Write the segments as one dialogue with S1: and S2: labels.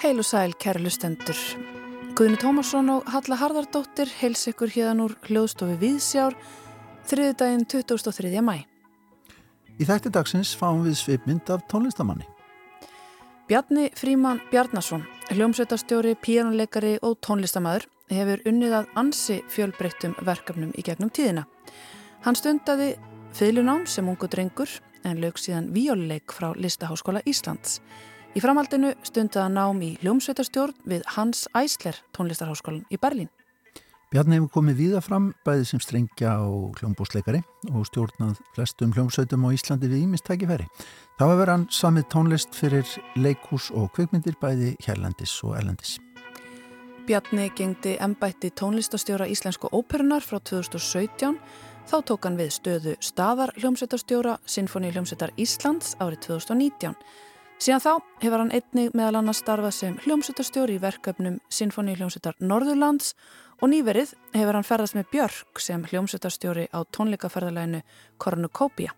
S1: Heil og sæl, kæra lustendur. Guðni Tómasson og Halla Harðardóttir heils ykkur hérðan úr hljóðstofi Víðsjár þriði daginn 2003. mæ.
S2: Í þætti dagsins fáum við svipmynd af tónlistamanni.
S1: Bjarni Fríman Bjarnason, hljómsveitarstjóri, píjónuleikari og tónlistamæður hefur unnið að ansi fjölbreyttum verkefnum í gegnum tíðina. Hann stundaði fylunám sem ungu drengur en lög síðan víóluleik frá Listaháskóla Íslands. Í framhaldinu stundaða nám í hljómsveitarstjórn við Hans Æsler tónlistarháskólan í Berlín.
S2: Bjarni hefur komið víða fram bæði sem strengja og hljómbúsleikari og stjórnað flestum hljómsveitum á Íslandi við ímistækifæri. Þá hefur hann samið tónlist fyrir leikús og kveikmyndir bæði hérlandis og erlandis.
S1: Bjarni gengdi embætti tónlistastjóra Íslensku óperunar frá 2017. Þá tók hann við stöðu staðar hljómsveitarstjóra Sinfoni hljómsveitar Íslands árið 2019. Síðan þá hefur hann einnig meðal annars starfað sem hljómsutastjóri í verkefnum Sinfoni hljómsutar Norðurlands og nýverið hefur hann ferðast með Björk sem hljómsutastjóri á tónleikaferðalæinu Kornukópia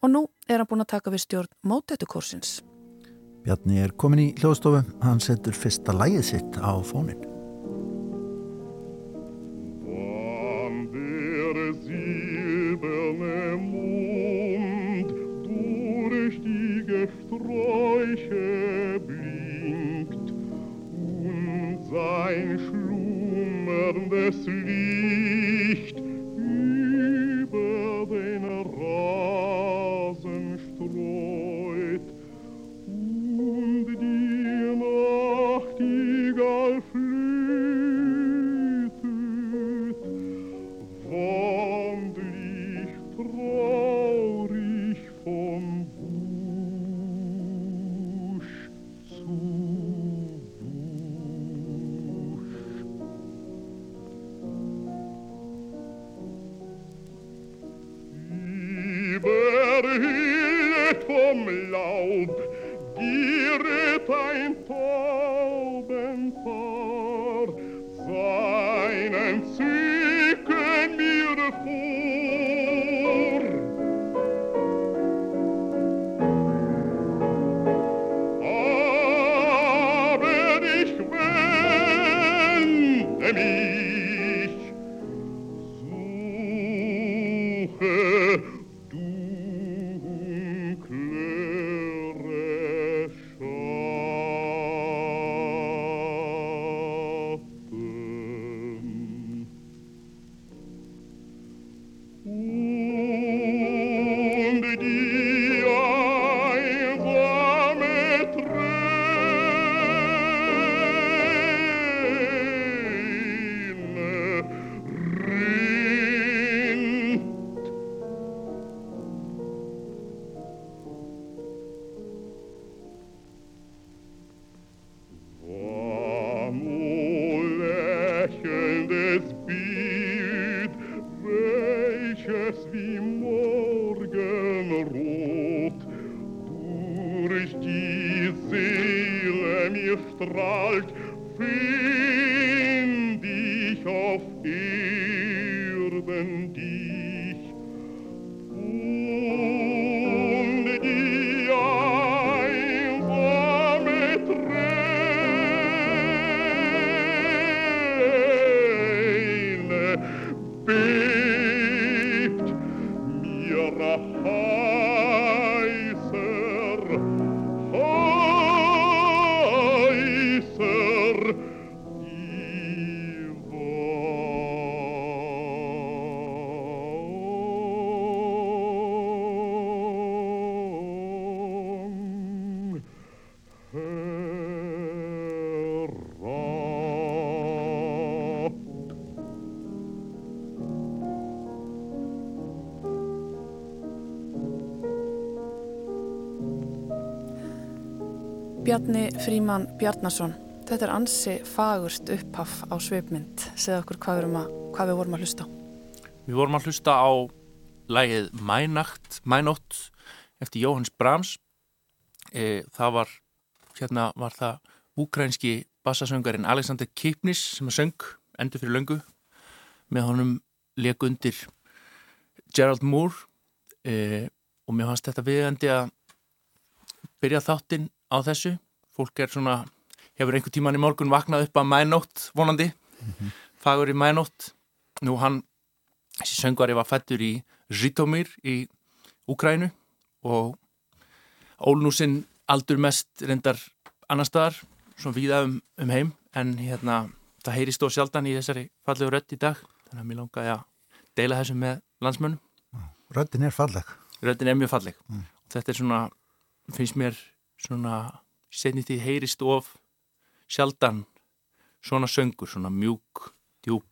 S1: og nú er hann búin að taka við stjórn mótetukursins.
S2: Bjarni er komin í hljóðstofu, hann setur fyrsta lægið sitt á fónin.
S3: Sträuche blinkt und sein schlummerndes Licht strahlt,
S1: Bjarni Fríman Bjarnason, þetta er ansi fagurst upphaf á svipmynd. Segð okkur hvað að, hvað við vorum að hlusta.
S4: Við vorum að hlusta á lægið Mænakt, Mænótt eftir Jóhanns Brahms. E, það var, hérna var það úkrænski bassasöngarinn Alexander Kipnis sem að söng endur fyrir löngu með honum leik undir Gerald Moore e, og mér fannst þetta viðandi að byrja þáttinn á þessu fólk er svona, hefur einhver tíman í morgun vaknað upp að mænótt vonandi fagur í mænótt nú hann, þessi söngvari var fættur í Zhytomyr í Úkrænu og ólnúsinn aldur mest reyndar annar staðar, svona víða um, um heim. En hérna, það heyrist þó sjaldan í þessari fallegu rödd í dag þannig að mér langaði að deila þessu með landsmönnum.
S2: Röddin er falleg.
S4: röddin er mjög falleg. Og þetta er svona, finnst mér svona, setni því heyrist of sjaldan svona söngur, svona mjúk djúb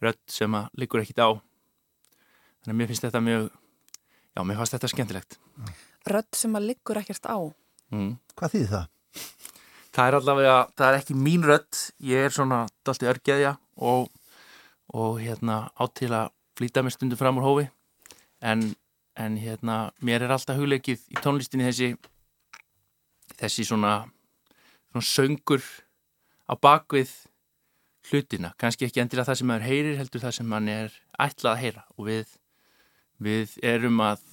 S4: rödd sem að liggur ekkit á þannig að mér finnst þetta mjög já, mér fannst þetta skemmtilegt
S1: Rödd sem að liggur ekkert á.
S4: mm.
S2: Hvað þýð það?
S4: það er allavega, það er ekki mín rödd ég er svona dalti örgeðja og, og hérna átt til að flýta mér stundum fram úr hófi en, en hérna mér er alltaf hugleikið í tónlistinni þessi þessi svona svona söngur á bakvið hlutina, kannski ekki endilega það sem maður heyrir heldur það sem mann er ætlað að heyra. Og við, við erum að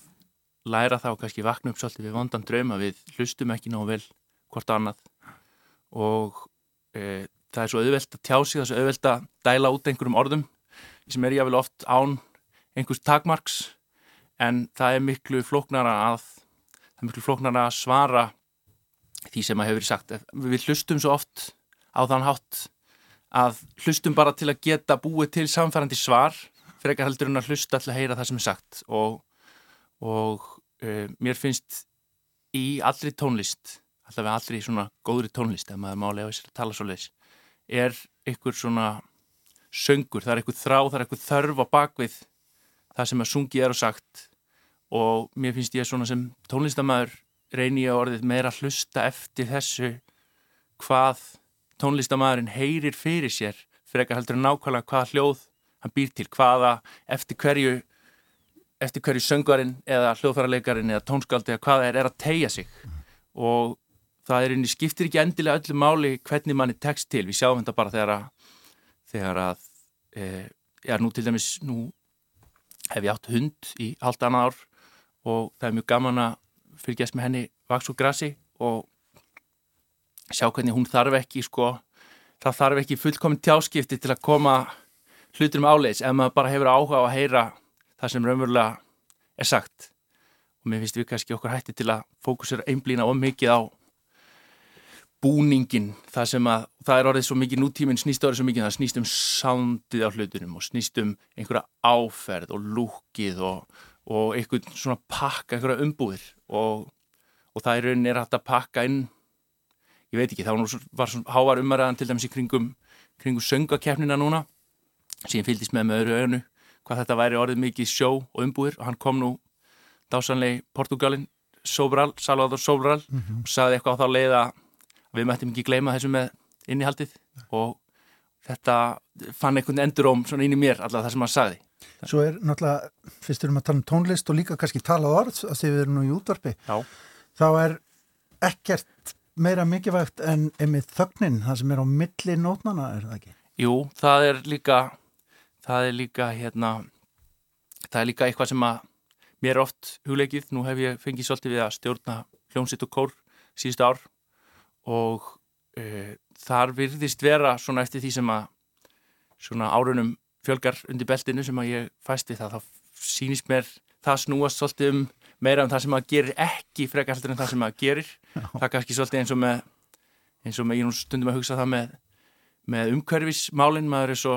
S4: læra þá kannski vakna upp svolítið við vondan drauma, við hlustum ekki nógu vel hvort annað. Og e, það er svo auðvelt að tjá sig, það er svo auðvelt að dæla út einhverjum orðum sem er jáfnvel oft án einhvers takmarks. En það er miklu flóknara að það er miklu flóknara að svara því sem að hefur verið sagt við hlustum svo oft á þann hátt að hlustum bara til að geta búið til samfærandi svar frekar heldur en að hlusta til að heyra það sem er sagt. Og, og e, mér finnst í allri tónlist allavega allri svona góðri tónlist ef maður máli á þess að tala svo leis er ykkur svona söngur, það er ykkur þrá, það er ykkur þörf á bakvið það sem að sungi er og sagt. Og mér finnst ég svona sem tónlistamæður reyni ég að orðið meira að hlusta eftir þessu hvað tónlistamæðurinn heyrir fyrir sér frekar heldur en nákvæmlega hvaða hljóð hann býr til, hvaða eftir hverju eftir hverju söngvarinn eða hljóðfærarleikarin eða tónskaldi eða hvaða er, er að tegja sig. Og það er einnig skiptir ekki endilega öllu máli hvernig manni tekst til, við sjáum þetta bara þegar að þegar að e, já, nú til dæmis, nú hef ég átt hund í halvt annað ár og það er mjög gaman að fylgjast með henni vaks og grassi og sjá hvernig hún þarf ekki sko, það þarf ekki fullkomin tjáskipti til að koma hlutur um áleiðis ef maður bara hefur áhuga á að heyra það sem raunverulega er sagt. Og mér finnst við kannski okkur hætti til að fókusera einblýna of mikið á búningin það sem að, það er orðið svo mikið nútíminn snýst orðið svo mikið, það snýst um soundið á hlutunum og snýst um einhverja áferð og lúkið og, og einhvern svona pakka, einhverja umbúðir og, og það er rauninni hægt að pakka inn ég veit ekki, þá var, svona hávar umræðan til dæmis í kringum, kringum söngakefnina núna sem fylgist með með öðru ögnu hvað þetta væri orðið mikið sjó og umbúðir og hann kom nú dásanlega í Portugalin Sobral, Salvador Sobral og sagði eitthvað á þá leið að við mættum ekki gleyma þessu með innihaldið. Og þetta fann einhvern enduróm svona inn í mér allavega það sem hann sagði.
S2: Svo er náttúrulega, fyrst erum að tala um tónlist og líka kannski talað orð, að því við erum nú í útvarpi,
S4: Já.
S2: þá er ekkert meira mikilvægt en einmitt þögnin, það sem er á milli nótnana, er það ekki?
S4: Jú, það er líka það er líka hérna það er líka eitthvað sem að mér oft hugleikið, nú hef ég fengið svolítið við að stjórna hljómsitt og kór síðustu ár og e, þar virðist vera svona eftir því sem að svona árunum fjölgar undir beltinu sem að ég fæst við það, þá sýnist mér það snúast svolítið um meira um það sem að gerir ekki frekar heldur en það sem að gerir. Það er kannski svolítið eins og með eins og með, ég nú stundum að hugsa það með með umhverfismálinn, maður er svo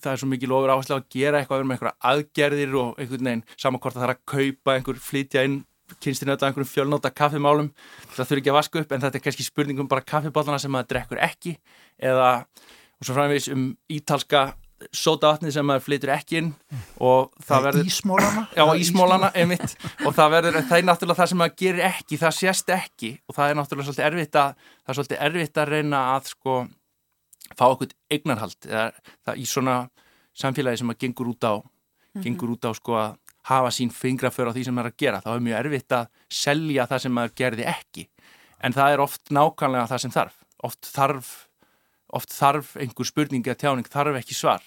S4: það er svo mikið lofur áherslu að gera eitthvað með einhverja aðgerðir og einhvern veginn samankort að það er að kaupa einhver flytja inn kynstinöta einhverjum fjölnóta kaffimálum það þurfi ekki að vaska upp en þetta er kannski spurningum bara kaffiballana sem maður drekkur ekki eða og svo framvegis um ítalska sótavatni sem maður flytur ekki inn og það verður
S2: Ísmólana?
S4: Já, ísmólana, einmitt. Og það verður, það er náttúrulega það sem maður gerir ekki það sést ekki. Og það er náttúrulega svolítið erfitt að, það er svolítið erfitt að reyna að sko fá okkur eignarhald eða það í svona samfélagi sem að gengur út á gengur út á sko að hafa sín fingraför á því sem maður er að gera, þá er mjög erfitt að selja það sem maður gerði ekki. En það er oft nákvæmlega það sem þarf. Oft þarf oft þarf einhver spurning eða tjáning þarf ekki svar.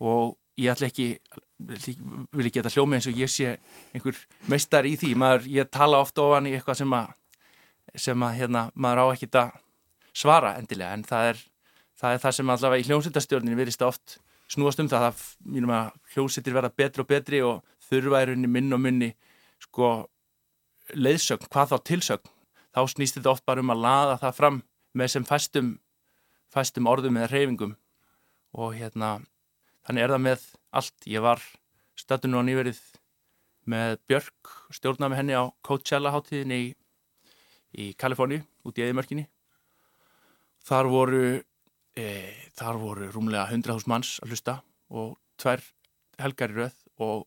S4: Og ég ætla ekki vil ekki geta hljómið eins og ég sé einhver meistar í því. Maður, ég tala ofta ofan í eitthvað sem að sem að hérna, maður á ekkit að svara endilega. En það er það, er það sem allavega í hljómsveitastjórninu virðist oft snúast um það. Að mínum að hljómsveitir verða betri og betri og þurfa er unni minn og minni sko leiðsögn, hvað þá tilsögn. Þá snýst þetta oft bara um að laða það fram með sem fæstum fæstum orðum eða reyfingum og hérna þannig er það með allt. Ég var stöldun og nýverið með Björk stjórnaði með henni á Coachella hátíðinni í, í Kaliforni út í Eðimörkinni þar voru e, þar voru rúmlega 100.000 manns að hlusta og tvær helgar í röð. Og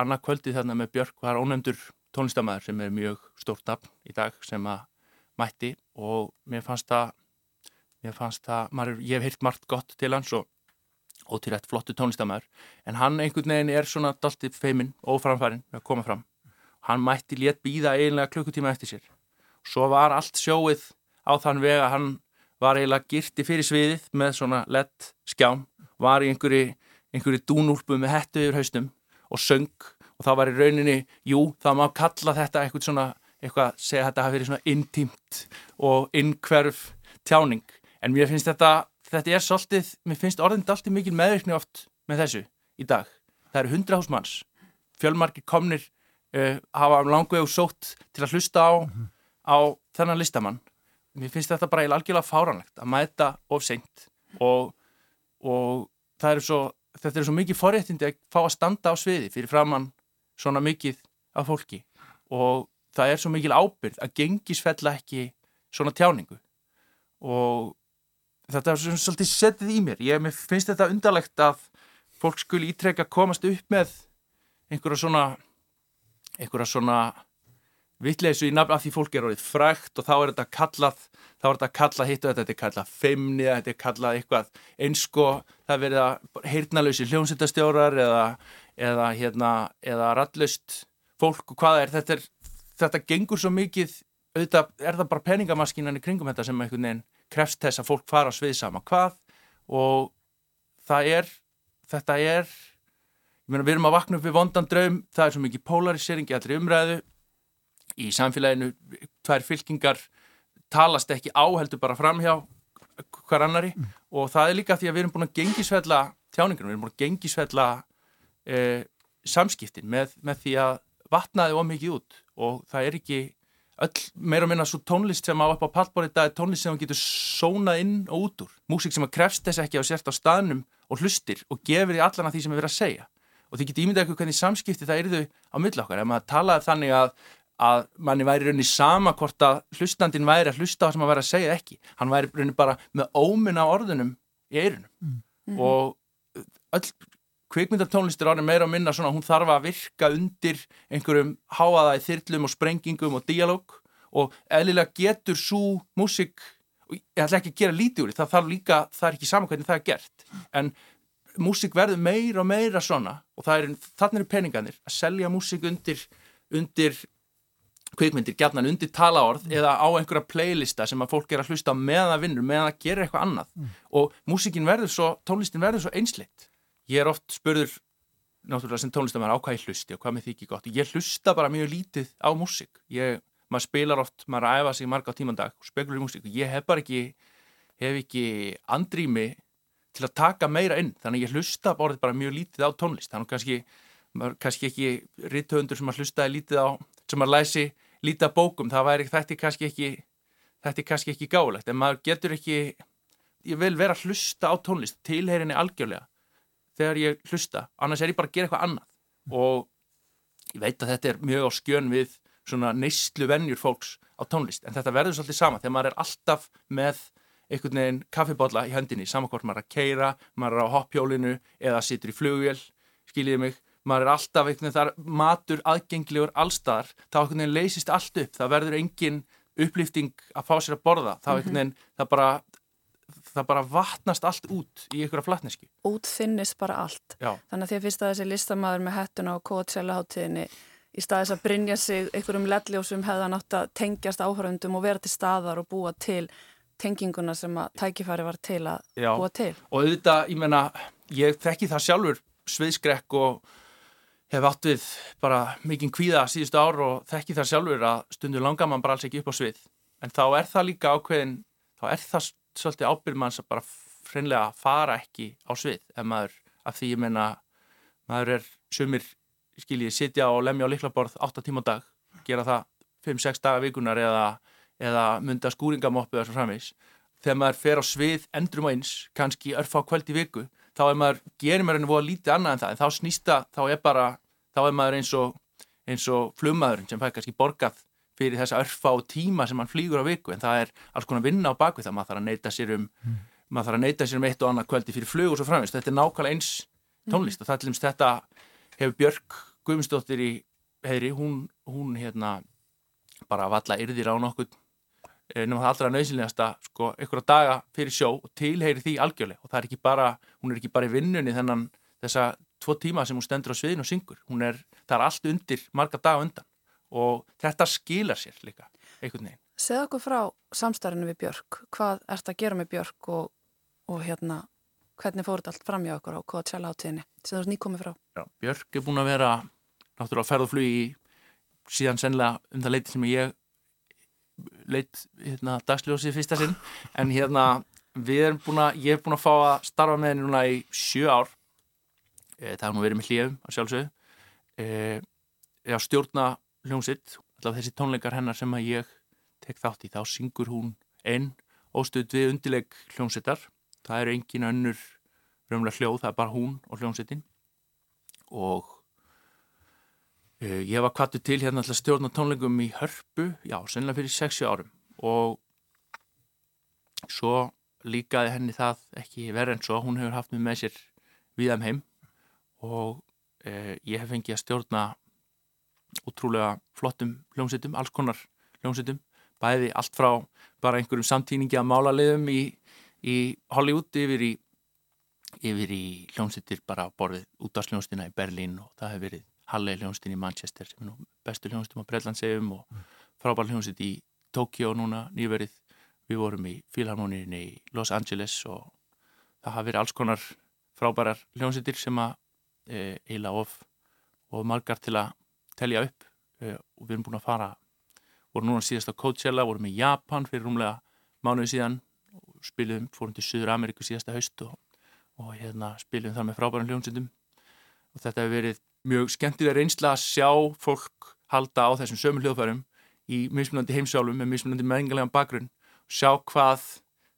S4: annað kvöldið þarna með Björk var ónefndur tónlistamæður sem er mjög stórt nafn í dag sem að mætti. Og mér fannst það mér fannst það, maður, ég hef heyrt margt gott til hans og og til rétt flottu tónlistamæður en hann einhvern veginn er svona daltið feiminn og framfærin að koma fram. Hann mætti létt býða eiginlega klukkutíma eftir sér. Svo var allt sjóið á þann veg að hann var eiginlega girti fyrir sviðið með svona lett skjám var í einhverju, einhverju dúnúlpu með hettu yfir haustum og söng. Og það var í rauninni, jú, það má kalla þetta eitthvað svona, eitthvað, segja þetta hafi verið svona intímt og innkverf tjáning, en mér finnst þetta þetta er svolítið, mér finnst orðinit alltaf mikil meðvirkni oft með þessu í dag. Það eru hundra hús manns, fjölmarki komnir uh, hafa langu og sótt til að hlusta á, mm -hmm. á þennan listamann. Mér finnst þetta bara algjörlega fáranlegt að mæta of seint og, og er svo, þetta er svo mikið forréttindi að fá að standa á sviði fyrir framann svona mikið af fólki og það er svo mikil ábyrð að gengisfella ekki svona tjáningu og þetta er svona svolítið setið í mér. Ég finnst þetta undarlegt að fólk skuli ítrekka komast upp með einhverja svona einhverja svona vittleysu í nafn af því fólk er orðið frækt og þá er þetta kallað þá er þetta kallað hitt og þetta er kallað feimni þetta er kallað eitthvað einsko það verið að heyrnalösi hljómsýttastjórar eða, eða hérna eða rallust fólk og hvað er þetta er þetta gengur svo mikið auðvitað er það bara peningamaskinan í kringum þetta sem einhvern veginn krefst þess að fólk fara á svið sama hvað og það er, þetta er ég meina við erum að vakna upp við vondan draum það er svo mikið polarisering í allri umræðu í samfélaginu tvær fylkingar talast ekki áheldur bara fram hjá hver annari mm. og það er líka því að við erum búin að gengisfella tjáningunum, við erum búin að gengisfella eh, samskiptin með, með því að vatnaði ómikið út og það er ekki öll meira og minna svo tónlist sem á upp á pallborið það er tónlist sem getur sónað inn og út úr. Músík sem að krefst þess ekki á sért á staðnum og hlustir og gefur því allan að því sem er verið að segja. Og þið getur ímyndað eitthvað hvernig samskipti það eru þau á millokkar ef maður talaði þannig að, að manni væri rauninni sama hvort að hlustandin væri að hlusta á það sem maður væri að segja ekki. Hann væri rauninni bara með óminna orðunum í eirunum mm. Og öll kvikmyndartónlistur árið meira og minna svona hún þarf að virka undir einhverjum háaða í þyrlum og sprengingum og díalóg og eðlilega getur svo músik, ég ætla ekki að gera lítið úr því, það þarf líka, það er ekki saman hvernig það er gert, en músik verður meira og meira svona og það er, þannig er peninganir að selja músik undir, undir kvikmyndir, gætnan undir talaorð mm. eða á einhverja playlista sem að fólk er að hlusta meðan að vinnur, meðan að gera eitthvað annað mm. og músikin verður svo, tónlistin verður svo einsleitt ég er oft spurður náttúrulega sem tónlistamæður á hvað ég hlusti og hvað því ekki gott. Ég hlusta bara mjög lítið á músík. Maður spilar oft, maður æfa sig marga tímandag og spekulur í músík og ég hef bara ekki, hef ekki andrými til að taka meira inn. Þannig ég hlusta bara, bara mjög lítið á tónlist. Þannig kannski, maður, kannski ekki ritthöndur sem maður hlustaði lítið á, sem maður læsi lítið á bókum. Það væri þetta kannski ekki, þetta er kannski ekki gálegt. En maður getur ekki, ég vil vera að hlusta á tónlist, tilherinni algjörlega þegar ég hlusta, annars er ég bara að gera eitthvað annað. Og ég veit að þetta er mjög á skjön við svona neistlu vennjur fólks á tónlist. En þetta verður svolítið sama þegar maður er alltaf með einhvern veginn kaffibodla í höndinni samankvæmt maður er að keira, maður er á hoppjólinu eða situr í flugvél, skiljiði mig. Maður er alltaf einhvern veginn þar matur aðgengliður allstaðar, þá einhvern veginn leysist allt upp, það verður engin upplýfting að fá sér að borða, þá einhvern veginn það bara það bara vatnast allt út í einhverja flatneski.
S1: Útþinnist bara allt.
S4: Já.
S1: Þannig að því að fyrst að þessi listamæður með hettuna og kótsela hátíðinni í staðis að brinja sig einhverjum ledljósum hefða nátt að tengjast áhöröndum og vera til staðar og búa til tenginguna sem að tækifæri var til að
S4: Já.
S1: búa til.
S4: Og auðvitað, ég menna, ég þekki það sjálfur sviðskrekk og hef átt við bara mikinn kvíða síðustu ár og þekki það sjálfur að stundu langar mann bara alls ekki upp á svið en þá er það líka ákveðin þá er það svolítið ábyrð manns að bara freinlega fara ekki á svið ef maður, af því ég meina maður er sumir skiljið, sitja og lemja á liklaborð 8 tíma á dag, gera það 5-6 daga vikunar eða, eða mynda skúringamoppu eða svo framvegs þegar maður fer á svið endrum og eins kannski örfa á kvöld í viku þá er maður, gerir maður henni voða lítið annað en það en þá snýsta, þá er bara þá er maður eins og, eins og flummaðurinn sem fær kannski borgað fyrir þessa örfa og tíma sem mann flýgur á viku en það er alls konar vinna á bakvið það. Maður þarf að neyta sér um mm. maður þarf að neyta sér um eitt og annað kvöldi fyrir flug og svo framvist, þetta er nákvæmlega eins tónlist mm. og það til dæmis þetta hefur Björk Guðmundsdóttir í heyri, hún, hún hérna bara valla yrðir á nokkuð nema það allra nöðsynlegasta sko, einhverja daga fyrir sjó og tilheyri því algjörlega. Og það er ekki bara, hún er ekki bara í vinnunni þennan þessa tvo tíma sem hún stendur á sviðin og syngur, hún er, það er allt undir marga daga undan og þetta skilar sér líka einhvern veginn.
S1: Segð okkur frá samstarfinu við Björk, hvað ert að gera með Björk og, og hérna hvernig fóruð allt fram hjá okkur á Coachella átíðinni sem þú erst nýkomið frá?
S4: Já, Björk er búin að vera náttúrulega ferðuflugi síðan sennilega um það leiti sem ég leitt hérna, dagsljósi fyrsta sinn en hérna við erum búin að, ég er búin að fá að starfa með henni núna í sjö ár e, það har nú verið með hljöfum að sjálfsögðu e, ég á stjórna hljómsitt allavega þessi tónleikar hennar sem að ég tek þátt í, þá syngur hún einn óstöð við undileg hljómsittar það eru engin önnur raunlega hljóð, það er bara hún og hljómsittin og Eh, ég var kvattu til hérna alltaf stjórn og tónleikum í Hörpu, já, sennilega fyrir 60 árum. Og svo líkaði henni það ekki verið en svo, hún hefur haft mig með sér viðam heim. Og eh, ég hef fengið að stjórna útrúlega flottum hljómsveitum, alls konar hljómsveitum, bæði allt frá bara einhverjum samtíningi að mála liðum í, í Hollywood yfir í, yfir í hljómsveitir bara borðið út af hljómsveitina í Berlín og það hefur verið Halley hljónstinn í Manchester sem er nú bestu hljónstum á Breitlandsegum og mm. frábær hljónstitt í Tókjó núna nýverið. Við vorum í Fílharmoníin í Los Angeles og það hafa verið alls konar frábærar hljónstittir sem að e, eila of og margar til að telja upp e, og við erum búin að fara vorum núna síðast á Coachella, vorum í Japan fyrir rúmlega mánuði síðan og spilum, fórum til Suður Ameríku síðasta haust og, og hérna, spilum þar með frábæran hljónsittum og þetta hefur verið mjög skemmtilega reynsla að sjá fólk halda á þessum sömu hljóðfærum í mismunandi heimsjálfum með mismunandi menningarlegan bakgrunn. Og sjá hvað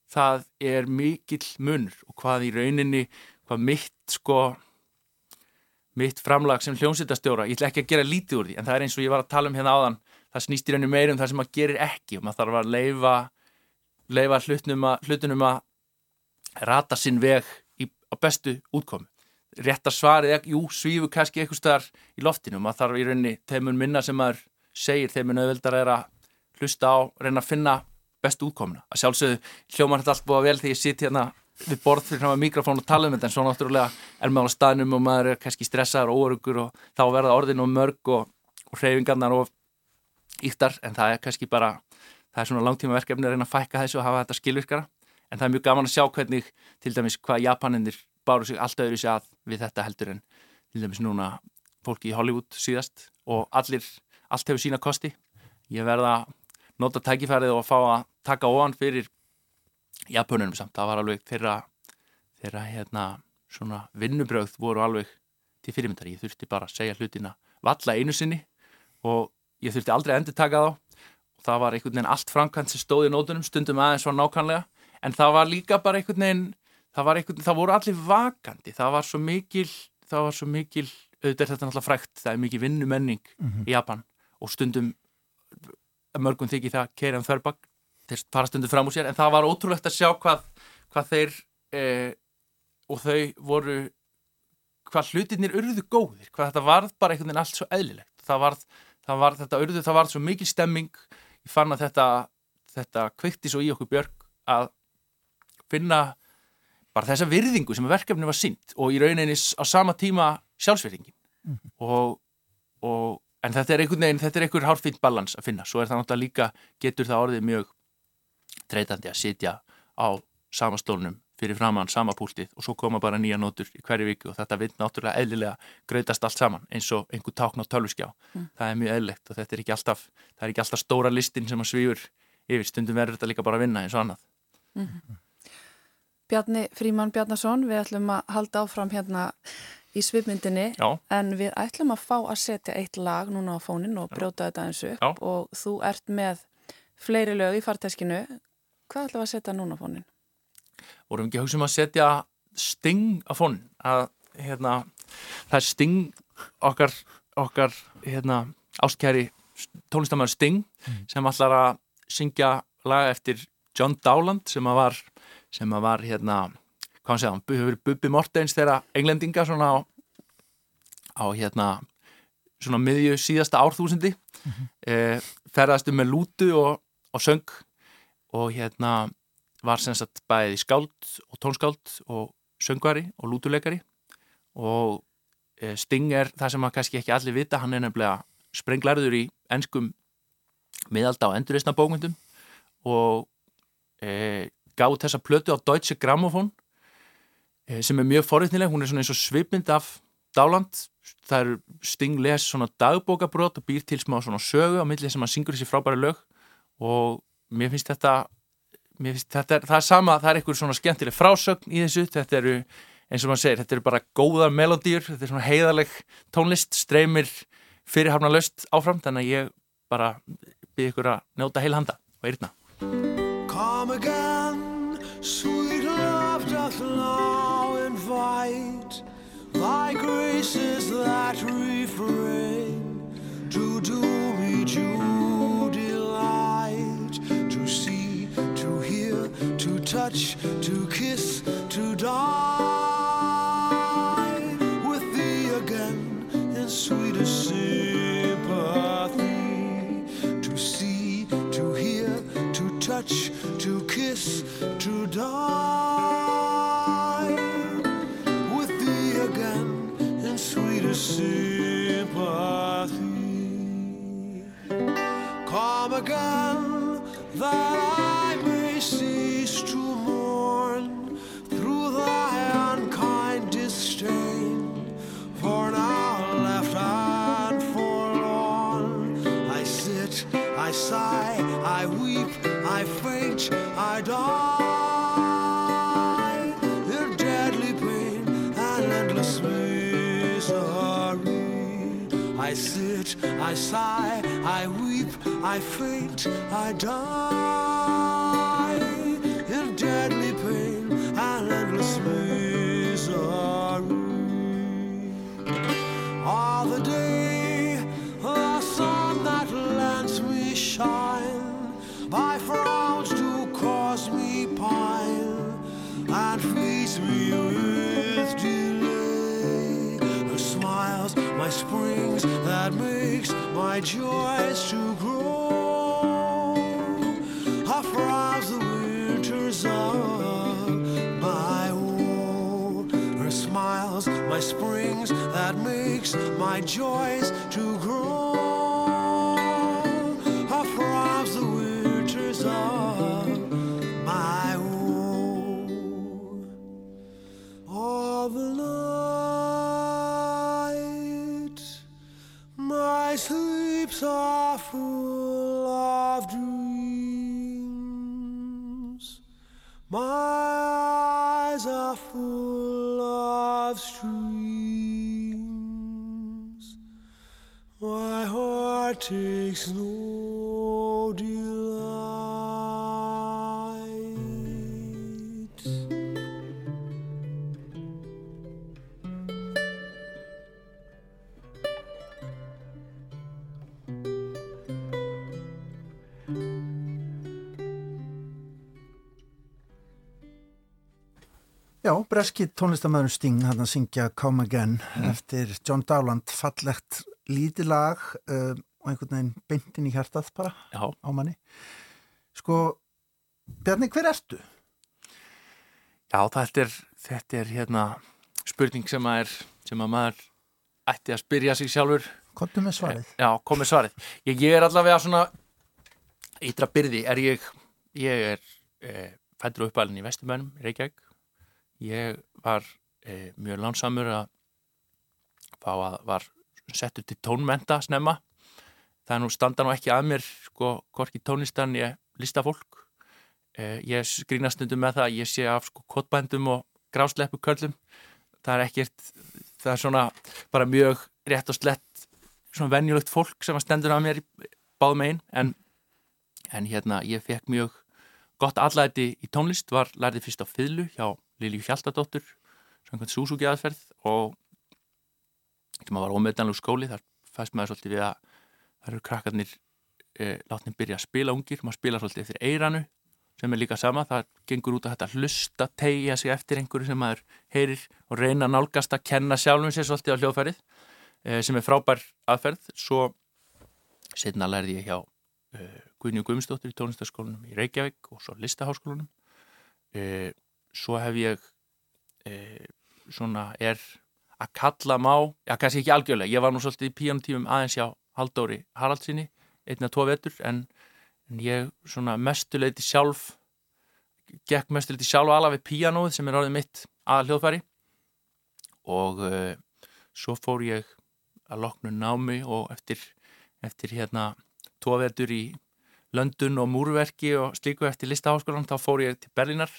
S4: það er mikill munur og hvað í rauninni, hvað mitt sko mitt framlag sem hljómsýttastjóra, ég ætla ekki að gera lítið úr því en það er eins og ég var að tala um hérna áðan það snýst í rauninu meirum það sem maður gerir ekki og maður þarf að leifa leifa hlutunum að, hlutunum að rata sinn veg í, á bestu útkomu. Réttar svarið, jú, svífu kannski eitthvað starf í loftinu, maður þarf í rauninni þeimur minna sem maður segir þeimur nöðvöldar er að hlusta á reyna að finna bestu útkomuna. Að sjálfsögðu hljómar þetta allt búið að vel þegar ég sitt hérna við borð fyrir með mikrofón og tala um þetta en svo náttúrulega er maður á staðnum og maður er kannski stressaður og óörugur og þá verða orðin og mörg og, og hreyfingarnar og íttar en það er kannski bara það er svona langtíma verkefni að reyna að fækka þessu og hafa þetta skilvirkara. En það er mjög gaman að sjá hvernig til dæmis hvað Japaninir báru sig allt öðru sér að við þetta heldur en til dæmis núna fólki í Hollywood síðast og allir, allt hefur sína kosti. Ég verða nota tækifærið og fá að taka ofan fyrir japununum samt, það var alveg þeirra, þeirra hérna svona vinnubröð voru alveg til fyrirmyndar, ég þurfti bara að segja hlutina valla einu sinni og ég þurfti aldrei að endur taka þá. Og það var einhvern veginn allt framkvæmt sem stóði í nótunum stundum aðeins var nákvæmlega en það var líka bara einhvern veginn það, einhvern, það voru allir vakandi. Það var svo mikil það var svo mikil, auðvitað er þetta náttúrulega frækt það er mikil vinnumenning mm -hmm. í Japan og stundum mörgum þykir það keiraðan þörrbakk þeir fara stundum fram úr sér en það var ótrúlegt að sjá hvað, hvað þeir eh, og þau voru hvað hlutinir urðu góðir hvað þetta varð bara einhvern veginn allt svo eðlilegt. Það varð, það varð þetta urðu, það varð svo mikil stemming. Ég fann að þetta þetta kveikti svo í okkur björg að finna bara þessa virðingu sem verkefni var sínt og í rauninni á sama tíma sjálfsverðingin mm -hmm. og, og en þetta er einhvern veginn, þetta er einhver hálfinn balans að finna, svo er það náttúrulega líka getur það orðið mjög treytandi að sitja á samastólunum fyrir framann sama púltið og svo koma bara nýja nótur í hverju viku og þetta vil náttúrulega eðlilega gröðast allt saman eins og einhver tákn á tölvuskjá. Það er mjög eðlilegt og þetta er ekki alltaf, það er ekki alltaf stóra listin sem að svífur yfir, stundum verður þetta líka bara að vinna eins og annað.
S1: Bjarni Fríman Bjarnason, við ætlum að halda áfram hérna í svipmyndinni
S4: Já.
S1: en við ætlum að fá að setja eitt lag núna á fónin og brjóta þetta eins upp
S4: Já.
S1: og þú ert með fleiri lög í farteskinu. Hvað ætlum við að setja núna á fónin?
S4: vorum ekki að hugsa um að setja sting á fónin að hérna, það er sting okkar, okkar hérna, ástkæri tónlistamæður Sting sem ætlar að syngja lag eftir John Dowland sem að var sem að var hérna hvað hann segja, hann hefur verið Bubbi Mortens þeirra englendinga svona á, á hérna svona miðju síðasta árþúsindi mm -hmm. e, ferðastu með lútu og, og söng og hérna var sem sagt bæði skáld og tónskáld og söngvari og lútuleikari. Og e, Sting er það sem að kannski ekki allir vita, hann er nefnilega sprenglarður í ennskum miðalda á endurreysna bókmyndum og e, gáð þessa plötu á Deutsche Grammophon e, sem er mjög forvittnileg, hún er svona eins og svipmynd af Dáland, það er Sting les svona dagbókabrót og býr til smá svona sögu á milli sem hann syngur þessi frábæri lög og mér finnst þetta mér finnst þetta, er, það er sama, það er einhver svona skemmtileg frásögn í þessu, þetta eru eins og maður segir, þetta eru bara góðar melodýr þetta er svona heiðaleg tónlist streymir fyrirhafna löst áfram þannig að ég bara byrði ykkur að njóta heil handa og eirna
S5: Come again, sweet love doth now invite Thy graces that refrain To do me due touch, to kiss, to die I die of streams. My heart takes no
S2: Já, breski tónlistamæðurinn Sting hann að syngja Come Again eftir John Dowland, fallegt lítið lag uh, og einhvern veginn beintin í hjartað bara
S4: Já,
S2: á manni. Sko, Bjarni, hver ertu?
S4: já þetta er, þetta er hérna spurning sem að, er, sem að maður ætti að spyrja sig sjálfur
S2: Kontum með svarið.
S4: Já, komið svarið. Ég, ég er allavega svona ytra byrði er ég, ég er e, fættur uppalinn í Vesturbænum, Reykjavík ég var e, mjög lánsamur að fá að var settur til tónmenta snemma. Það er nú standa nú ekki að mér sko, hvorki tónistan ég listafólk. E, ég skrýna stundum með það að ég sé af sko kottbændum og grásleppu köllum það er ekkert það er svona bara mjög rétt og slett svona venjulegt fólk sem að stendur að mér í báðum einn en, en hérna ég fekk mjög gott allæti í tónlist var lærið fyrst á fyllu hjá Lilju Hjaltadóttur samkvæmt Súsúki aðferð og sem var ómeðdanlug skóli þar fæst maður svolítið við að það eru krakkarnir eh, látnið byrja að spila ungir, maður spila svolítið eftir eiranu sem er líka sama, það gengur út að þetta hlusta, tegja sig eftir einhverju sem maður heyrir og reyna nálgast að kenna sjálfum sér svolítið á hljóðferðið eh, sem er frábær aðferð. Svo setna lærði ég hjá eh, Guðnjú Guðmundsdóttir í tónlistaskólanum í Reykjavík og svo listaháskólanum. Eh, svo hef ég eh, svona er að kalla má, já kannski ekki algjörlega. Ég var nú svolítið í píjónutífum aðeins hjá Haldóri Haraldsinni, einna tvo vetur en, en ég svona mestuleiti sjálf gekk mestuleiti sjálf alveg píjanóið sem er orðið mitt aða hljóðfæri. Og uh, svo fór ég að loknu námi og eftir, eftir hérna tvo vetur í Löndun og múrverki og slíku eftir listaháskólan þá fór ég til Berlínar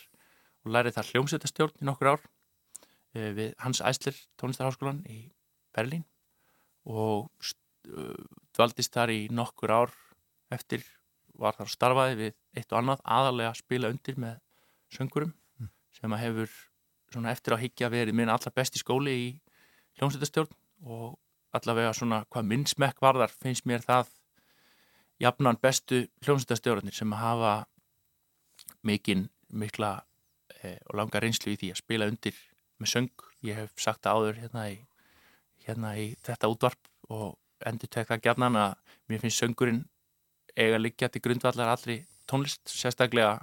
S4: og lærið þar hljómsveitastjórn í nokkur ár uh, við Hans Æsler tónlistarháskólan í Berlín og uh, dvaldist þar í nokkur ár eftir var þar starfaði við eitt og annað aðalega að spila undir með söngurum
S2: Mm.
S4: sem að hefur svona eftir að higgja verið minn allra besti skóli í hljómsveitastjórn og allavega svona hvað minn smekk varðar finnst mér það jafnan bestu hljómsveitastjórnir sem að hafa mikinn, mikla eh, og langa reynslu í því að spila undir með söng. Ég hef sagt það áður hérna í, hérna í þetta útvarp og endur tek það gætnan að mér finnst söngurinn eiga liggja til grundvallar allri tónlist, sérstaklega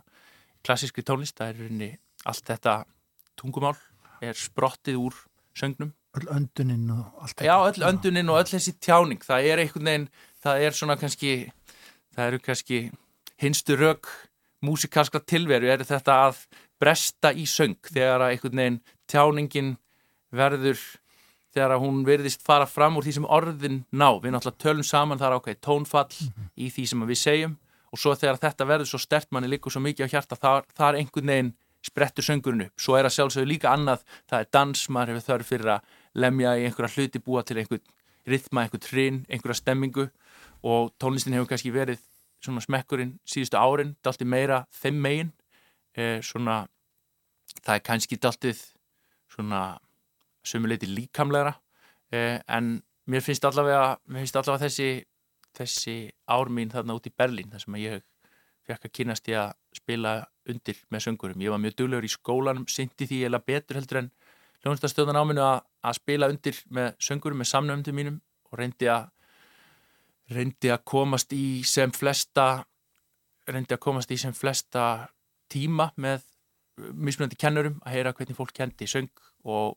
S4: klassískri tónlist, það er rauninni allt þetta tungumál er sprottið úr söngnum.
S2: Öll önduninn og allt
S4: Já, öll öndunin og öll þessi tjáning. Það er einhvern veginn, það er svona kannski það eru kannski hinstu rauk músikalska tilveru. Er þetta að bresta í söng þegar að einhvern veginn tjáningin verður þegar að hún verðist fara fram úr því sem orðin ná, við náttúrulega tölum saman þar ákveði tónfall í því sem við segjum. Og svo þegar þetta verður svo stert manni líkur svo mikið á hjarta þar, þar einhvern veginn sprettur söngurinn upp, svo er að sjálfsögðu líka annað það er dans, maður hefur þörf fyrir að lemja í einhverja hluti, búa til einhvern rithma, einhvern trin, einhverja stemmingu. Og tónlistin hefur kannski verið svona smekkurinn síðustu árin dalti meira þeim megin eh, svona, það er kannski daltið svona sumuleiti líkamlegra eh, en mér finnst allavega, mér finnst allavega þessi, þessi ár mín þarna út í Berlín þar sem ég fekk að kynast ég að spila undir með söngurum. Ég var mjög duglegur í skólanum, syndi því eða betur heldur en hljónstastjóðan áminu að, að spila undir með söngurum með samnöfndum mínum og reyndi að reyndi að komast í sem flesta reyndi að komast í sem flesta tíma með mismunandi kennurum að heyra hvernig fólk kendi söng og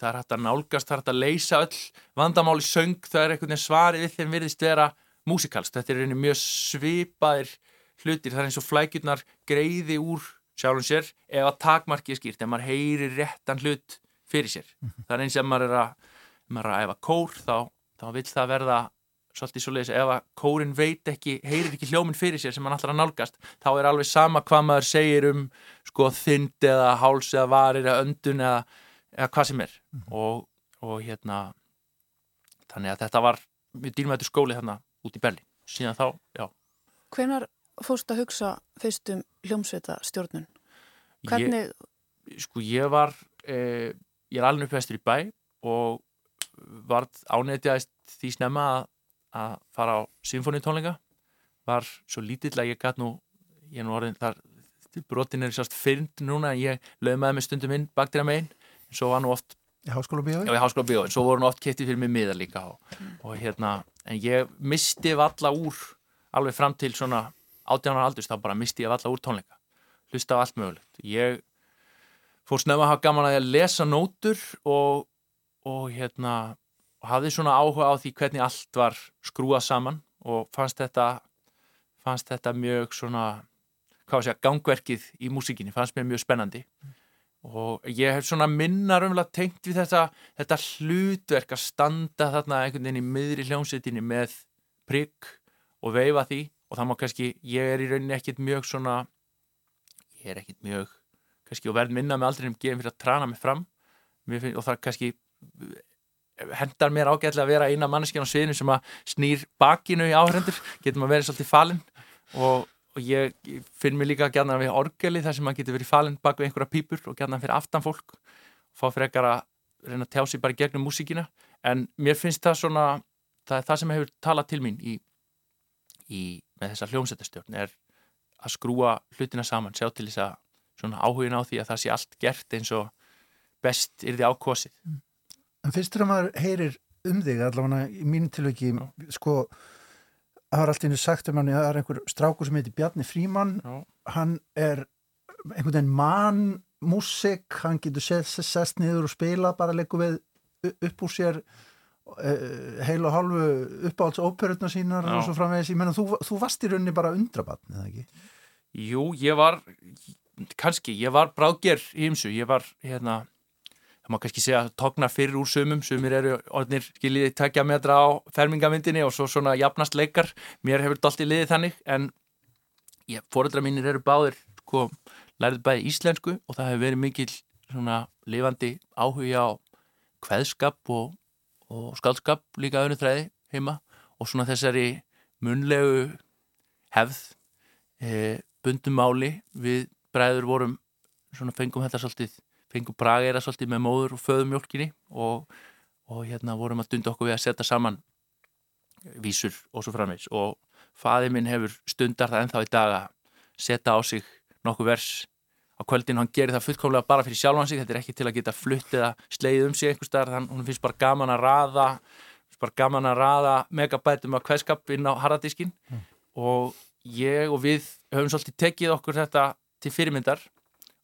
S4: það er hægt að nálgast, það er hægt að leysa öll vandamáli söng, það er einhvern veginn svarið við þeim virðist vera músikalst þetta er einhvern mjög svipaðir hlutir, það er eins og flækjurnar greiði úr sjálfum sér ef að takmarkið er skýrt, ef maður heyrir réttan hlut fyrir sér. Það er eins ef maður er að, ef maður er að æfa kór þá, þá vill það verða svolítið svo leiðis, ef að kórin veit ekki heyrir ekki hljóminn fyrir sér sem hann alltaf nálgast þá er alveg sama hvað maður segir um sko þynd eða háls eða varir eða öndun eða, eða hvað sem er. Og, og hérna þannig að þetta var mjög dýrmættur skóli þarna út í Berlín. Síðan þá, já.
S1: Hvenar fórst að hugsa fyrst um hljómsveita stjórnun? Hvernig,
S4: ég, sko ég var eh, ég er alveg uppvestur í bæ og var ánætjaðist því snemma að, að fara á symfóniutónleika var svo lítill að ég gæt nú ég er nú orðin þar brotin er sérst fyrnd núna ég lögmaði mig stundum inn baktir að megin en svo var nú oft
S2: í háskóla
S4: bíó, en svo voru hann oft kiptið fyrir mig miðar líka og, og hérna, en ég misti valla úr alveg fram til svona 18 ára aldurs, þá bara misti ég valla úr tónleika. Hlusta á allt mögulegt. Ég fór snemma að hafa gaman að ég lesa nótur og, og hérna og hafði svona áhuga á því hvernig allt var skrúað saman og fannst þetta fannst þetta mjög svona hvað sé að gangverkið í músikinni fannst mér mjög spennandi. Og ég hef svona minna raunverulega tengt við þetta, þetta hlutverk að standa þarna einhvern veginn í miðri hljómsveitinni með prigg og veifa því. Og það má kannski, ég er í rauninni ekkit mjög svona ég er ekkit mjög kannski og verð minna með aldrei um gefin fyrir að trana mig fram. Finn, og það kannski hendar mér ágæðlega að vera eina manneskjan á sviðinu sem að snýr bakinu í áhrendur getur maður verið svolítið falinn. Og og ég finn mér líka gætna við orgeli þar sem maður getur verið falinn bak við einhverja pípur og gætna fyrir aftan fólk. Fá fyrir ekkar að reyna að tjá sig bara gegnum músíkina. En mér finnst það svona það er það sem hefur talað til mín í, í með þessa hljómsættastjórn er að skrúa hlutina saman sjá til þess að svona áhugin á því að það sé allt gert eins og best er því ákosið
S2: En fyrst þegar maður heyrir um þig allavega í mín tilviki sko það var alltaf einu sagt um hann það er einhver strákur sem heitir Bjarni Fríman
S4: Já.
S2: hann er einhvern veginn mann músik, hann getur sest, sest niður og spila bara leikur við upp úr sér uh, heil og halvu uppáhalds óperutna sínar
S4: Já.
S2: og svo framvegis, ég menna þú, þú varst í rauninni bara undrabatn, eða ekki?
S4: Jú, ég var kannski, ég var bráðger í ymsu, ég var hérna það má kannski segja togna fyrir úr sumum. Sumir eru orðnir skiljiði takja metra á fermingamyndinni og svo svona jafnast leikar, mér hefur þetta alltaf liðið þannig en ég, fóreldra mínir eru báðir sko, lærið bæði íslensku og það hefur verið mikil svona lifandi áhuga á kveðskap og, og skaldskap líka öðru þræði heima. Og svona þessari munlegu hefð e, bundum máli við bræður vorum svona fengum þetta svolítið fengum bragera svolítið með móður og föðumjólkinni og, og hérna vorum að dunda okkur við að setja saman vísur og svo framvegs og faði minn hefur stundar það ennþá í dag að setja á sig nokkuð vers á kvöldin. Hann gerir það fullkomlega bara fyrir sjálfan sig. Þetta er ekki til að geta flutt eða sleið um sig einhver staðar, þannig hún finnst bara gaman að raða finnst bara gaman að raða megabætum af kveðskap inn á harðadískin mm. og ég og við höfum svolítið tekið okkur þetta til fyrirmyndar.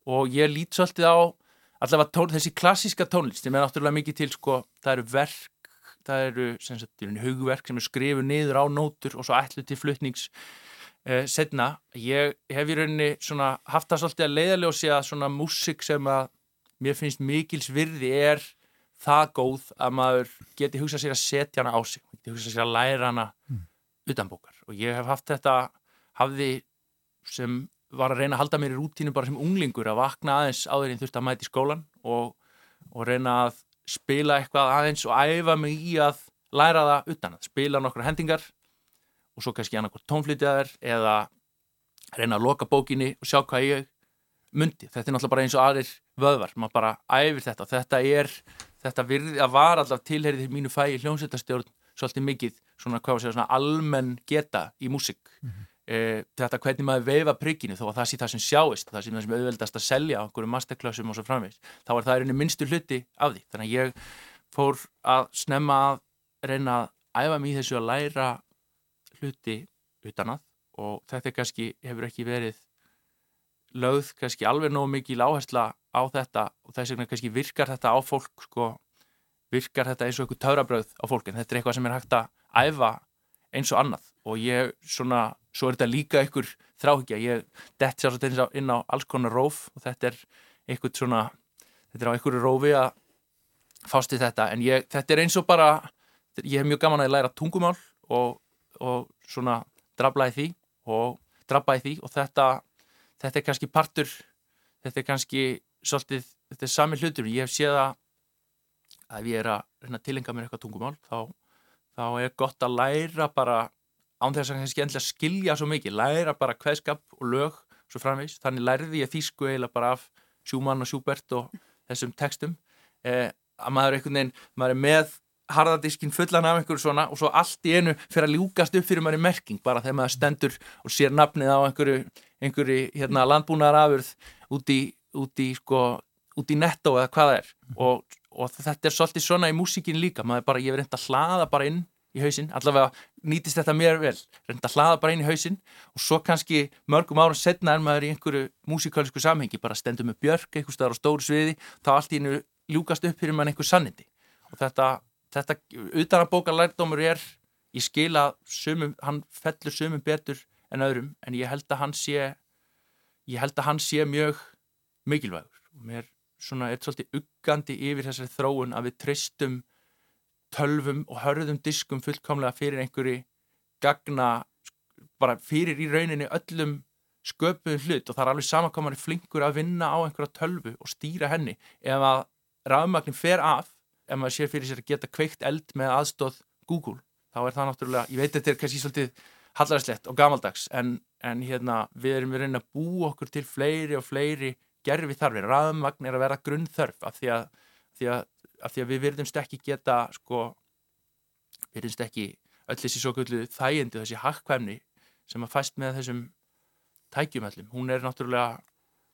S4: Og ég lít svolítið á allavega tón, þessi klassíska tónlist sem er náttúrulega mikið til sko, það eru verk það eru sem sagt, hugverk sem er skrifuð niður á nótur og svo ætlu til flutnings eh, setna ég hef í rauninni svona haft það svolítið að leiðaljósi að svona músik sem að mér finnst mikils virði er það góð að maður geti hugsað sér að setja hana á sig geti hugsað sér að læra hana mm. utanbókar og ég hef haft þetta hafði sem var að reyna að halda mér í rútínu bara sem unglingur að vakna aðeins áður en þurfti að mæti skólan og, og reyna að spila eitthvað aðeins og æfa mig í að læra það utan að spila nokkra hendingar og svo kannski annarkort tónflytjaðar eða reyna að loka bókinni og sjá hvað ég myndi. Þetta er náttúrulega bara eins og aðrir vöðvar, maður bara æfir þetta þetta er, þetta virði að var alltaf tilherið til mínu fæi hljómsveitastjórn svolítið mikið svona, hvað var segja, svona almenn geta í músik mm -hmm. E, þetta hvernig maður veifa prigginu þó að það sé það sem sjáist það sé það sem auðveldast að selja á einhverju masterclassum og svo framvegis, þá er það einnig minnstu hluti af því, þannig að ég fór að snemma að reyna að æfa mig í þessu að læra hluti utan að og þetta kannski hefur ekki verið lögð kannski alveg nógu mikið áhersla á þetta og þess vegna kannski virkar þetta á fólk sko, virkar þetta eins og einhver taurabröð á fólk en þetta er eitthvað sem er hægt að æfa eins og annað og ég svona, svo er þetta líka einhver þráhyggja, ég dett sér svolítið inn á alls konar róf og þetta er einhvern svona, þetta er á einhverju rófi að fást í þetta. En ég, þetta er eins og bara ég hef mjög gaman að læra tungumál og, og svona drabla í því og drabba í því og þetta þetta er kannski partur þetta er kannski svolítið þetta er sami hlutur, ég hef séð að ef ég er að tilenga mér eitthvað tungumál þá, þá er gott að læra bara án þess að kannski endlega skilja svo mikið læra bara hveðskap og lög svo framvegs, þannig lærði ég þýsku eiginlega bara af Sjúmann og Sjúbert og þessum textum. Eh, að maður er einhvern veginn, maður er með harðardiskin fullan af einhverju svona og svo allt í einu fyrir að ljúkast upp fyrir maður í merking bara þegar maður stendur og sér nafnið á einhverju, einhverju hérna, landbúnaðarafurð út í, út í sko, út í netto eða hvað það er. Og, og þetta er svolítið svona í músíkin líka, maður er bara, ég hef reynd að hlaða bara inn í hausinn, allavega nýtist þetta mér vel, reynd að hlaða bara inn í hausinn og svo kannski mörgum árum setna er maður í einhverju músikalsku samhengi, bara stendur með björk einhver staðar á stóru sviði, þá allt í einu ljúkast upp fyrir maður einhver sannindi. Og þetta þetta utan að bóka lærdómur er ég skil að sumum, hann fellur sumum betur en öðrum en ég held að hann sé ég held að hann sé mjög mikilvægur. Og mér svona er svolítið uggandi yfir þessari þróun að við tristum tölvum og hörðum diskum fullkomlega fyrir einhverju gagna bara fyrir í rauninni öllum sköpuðum hlut og það er alveg samankomari flinkur að vinna á einhverja tölvu og stýra henni. Ef að rafmagnin fer af ef maður sér fyrir sér að geta kveikt eld með aðstóð Google þá er það náttúrulega, ég veit þetta er kannski svolítið hallaræslegt og gamaldags en, en hérna við erum við reyna að bú okkur til fleiri og fleiri gerfi þarfir, rafmagn er að vera grunnþörf af því að, því að, af því að við verðumst ekki geta sko verðumst ekki öll þessi svo kvöldu þægindi þessi hakkvæmni sem að fæst með þessum tækjum öllum, hún er náttúrulega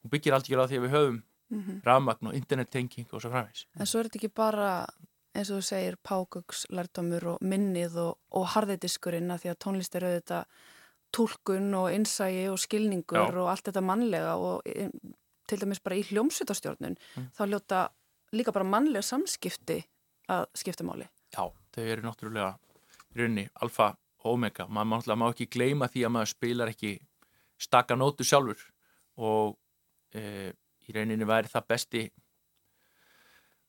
S4: hún byggir aldrei á því að við höfum
S1: Mhm.
S4: rafmagn og internettenging og svo framvegs
S1: En svo er þetta ekki bara, eins og þú segir, pákugs, lærdomur og minnið og, og harðidiskurinn að því að tónlist er auðvitað tólkun og innsægi og skilningur
S4: Já.
S1: og allt þetta mannlega og e, til dæmis bara í hljómsveitarstjórnun
S4: Mm.
S1: þá ljóta líka bara mannlega samskipti að skipta máli.
S4: Já, þau eru náttúrulega í rauninni alfa omega. Maður má ekki gleyma því að maður spilar ekki staka nótu sjálfur. Og e, í rauninni væri það besti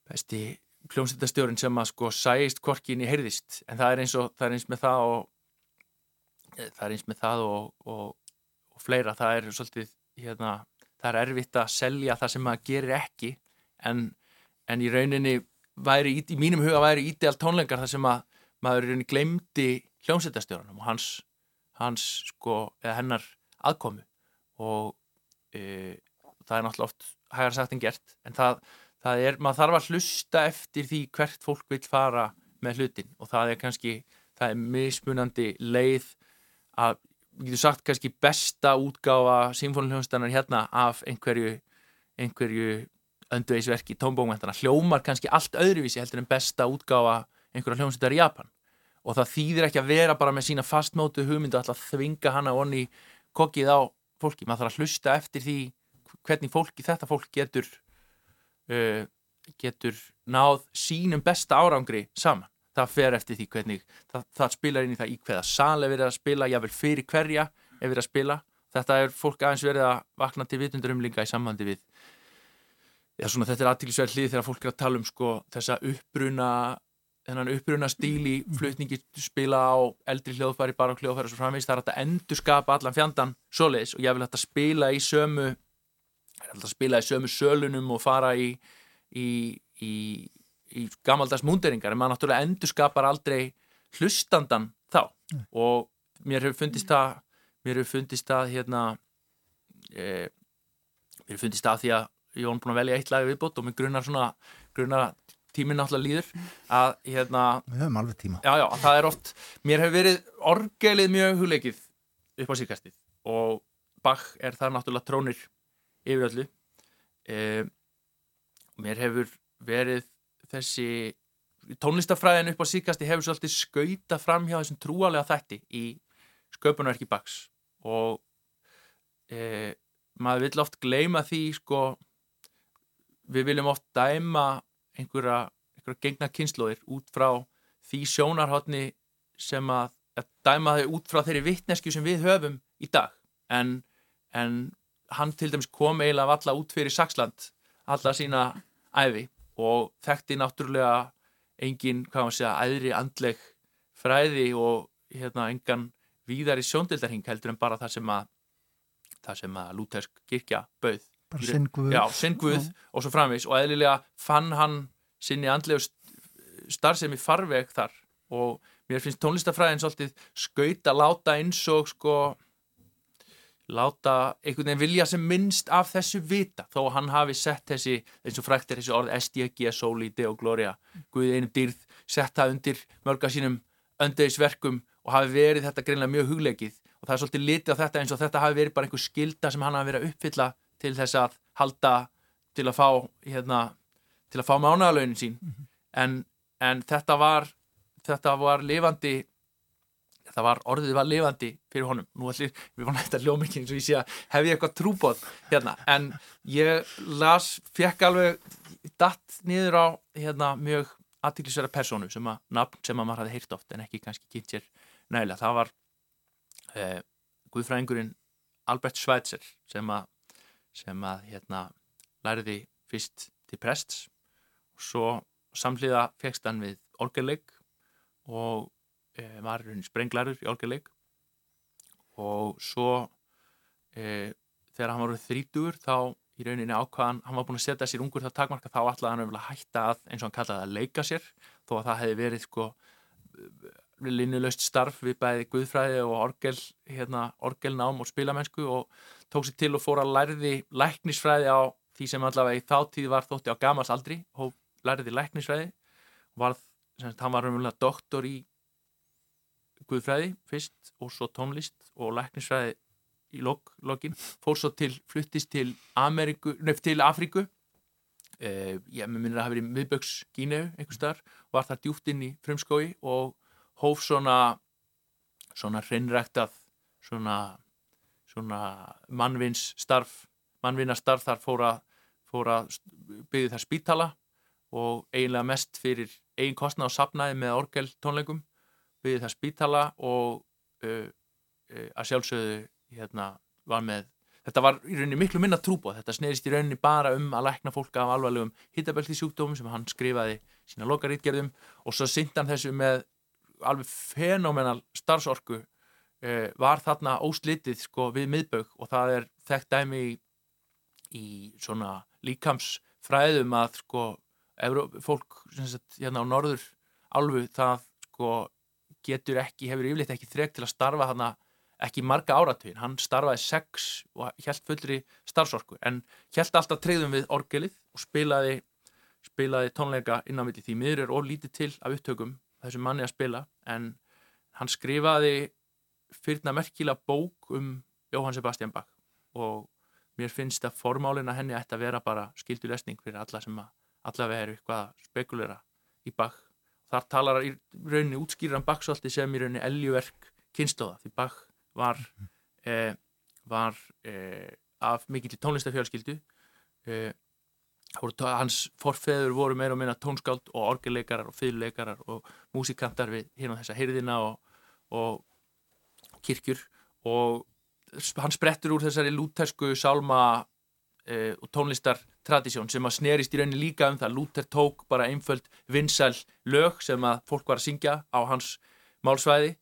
S4: besti hljómsveitastjórn sem að sko sæist korkinni heyrðist en það er eins og það er eins með það og e, það er eins með það og, og, og fleira, það er svolítið hérna, það er erfitt að selja það sem maður gerir ekki en, en í rauninni væri, í, mínum huga væri ídeal tónleikar þar sem að maður í rauninni glemdi hljómsveitastjórnum og hans, hans sko, eða hennar aðkomu. Og e, það er náttúrulega oft hægar sagt en gert en það, það er, maður þarf að hlusta eftir því hvert fólk vil fara með hlutin og það er kannski það er mismunandi leið að, við getum sagt kannski besta útgáfa symfóniljónstannar hérna af einhverju einhverju önduveisverki tónbóngvendana hljómar kannski allt öðruvísi heldur en besta útgáfa einhverja hljómsveitar í Japan. Og það þýðir ekki að vera bara með sína fastmótu hugmyndu alltaf þvinga hana onni kokkið á fólki, maður þarf að hlusta eftir því hvernig fólki, þetta fólk getur uh, getur náð sínum besta árangri saman. Það fer eftir því hvernig það, það spilar inn í það í hverða sal er verið að spila jável fyrir hverja er verið að spila. Þetta er fólk aðeins verið að vakna til vitundurumlinga í sambandi við Já, svona, þetta er aðtílisverð hlið þegar fólk er að tala um sko, þessa uppbruna þennan uppbruna stíl í flutningi spila á eldri hljóðfæri, bara á hljóðfæri og svo framvegis, það er hægt að endur skapa allan fjandan svoleiðis og ég vil hægt að spila í sömu spila í sömu sölunum og fara í í, í, í gamaldags múnderingar, en maður náttúrulega endur skapar aldrei hlustandan þá. Og mér hefur fundist það mér hefur fundist það hérna e, mér hefur fundist það því að ég var búin að velja eitt lag viðbót og mér grunnar svona grunnar tíminn náttúrulega líður að hérna,
S2: Við höfum alveg tíma.
S4: já já, það er oft mér hefur verið orgelið mjög hugleikið upp á síkastið og Bach er það náttúrulega trónir yfir öllu e, mér hefur verið þessi tónlistafræðin upp á síkasti hefur svolítið skauta fram hjá þessum trúalega þætti í sköpunverki Bachs og e, maður vill oft gleyma því sko við viljum oft dæma einhverja, einhverja gengna kynnslóðir út frá því sjónarhóttni sem að, að dæma þau út frá þeirri vittnesku sem við höfum í dag. En, en hann til dæmis kom eiginlega valla út fyrir Saxland alla sína æfi og þekkti náttúrulega engin, hvað maður segja, æðri andleg fræði og hérna engan víðari sjóndildarhing heldur en bara það sem að það sem að lútersk kirkja bauð
S2: Bara sinn Guð.
S4: Já, sinn Guð og svo framvís og eðlilega fann hann sinni andlegu starfsemi farveg þar. Og mér finnst tónlistafræðin svolítið skaut að láta eins og sko láta einhvern veginn vilja sem minnst af þessu vita. Þó að hann hafi sett þessi eins og frækt er þessi orð SDG, Soli, Deo, Gloria. Guð einum dýrð, sett það undir mörga sínum öndegisverkum og hafi verið þetta greinlega mjög hugleikið. Og það er svolítið litið á þetta eins og þetta hafi verið bara einhver skilda sem hann hafi verið að uppfylla til þess að halda til að fá hérna, til að fá mánaðalaunin sín. En, en þetta var þetta var lifandi þetta var, orðið var lifandi fyrir honum. Nú ætlum við vonum þetta ljómikinn svo ég sé að hef ég eitthvað trúbóð hérna. En ég las, fekk alveg datt niður á hérna mjög aðtiklisverða persónu sem að nafn sem að maður hafði heyrt oft en ekki kannski kynnt sér nægilega, það var eh, guðfræðingurinn Albert Schweitzer sem að sem að hérna læriði fyrst til prests og svo samhliða fegst hann við orgelleik og e, var hann sprenglarur í orgelleik og svo e, þegar hann var þrítur þá í rauninni ákvaðan, hann var búin að setja sér ungur það takmarka þá ætlaði hann að hætta að eins og hann kallaði að leika sér þó að það hefði verið sko linnulöst starf við bæði guðfræði og orgel, hérna, orgelnám og spilamennsku og tók sér til og fór að lærði læknisfræði á því sem allavega í þáttíð var þótti á gamals aldri og lærði læknisfræði var, semst, hann var umvöldlega doktor í guðfræði fyrst og svo tónlist og læknisfræði í lok, lokin, fór svo til fluttist til Ameriku, nefn til Afríku. Eh, ég minnir að hafa verið miðböks Gíneu einhvers staðar, var þar djúpt inn í frumskói og hóf svona svona hreinræktað svona, svona mannvins starf mannvinnastarf þar fór að, fór að byggði þar spítala og eiginlega mest fyrir eigin kostna og sapnaði með orgel tónleikum byggði þar spítala og uh, uh, að sjálfsögðu hérna var með þetta var í rauninni miklu minna trúbóð þetta snerist í rauninni bara um að lækna fólka af alvarlegum hittabelti sjúkdómum sem hann skrifaði sína lokarítgerðum og svo syndan þessu með alveg fenomenal starfsorku eh, var þarna óslitið sko við miðbögg og það er þekkt dæmi í, í svona líkamsfræðum að sko Euró, fólk sagt, hérna á norður alvu það sko getur ekki, hefur yfirleitt ekki þreg til að starfa þarna ekki marga áratugin, hann starfaði sex og helt fullri starfsorku en helt alltaf treyðum við orgelið og spilaði, spilaði tónleika innanviti því miður er ólítið til af upptökum þessum manni að spila en hann skrifaði fyrna merkilega bók um Jóhann Sebastian Bach. Og mér finnst að formálina henni ætti að vera bara skildu lesning fyrir alla sem að allavega eru eitthvað spekulera í Bach. Þar talar í rauninni útskýran Bach svolítið sem í rauninni eljuverk kynstóða því Bach var, eh, var eh, af mikill tónlistafjölskyldu eh, hans forfeður voru meira og minna tónskáld og orgelleikarar og fyrirleikarar og músikantar við hérna þessa heyrðina og, og kirkjur og hann sprettur úr þessari lútersku sálma eh, og tónlistartradísjón sem að snerist í rauninni líka um það. Lúter tók bara einföld vinsæl lög sem að fólk var að syngja á hans málsvæði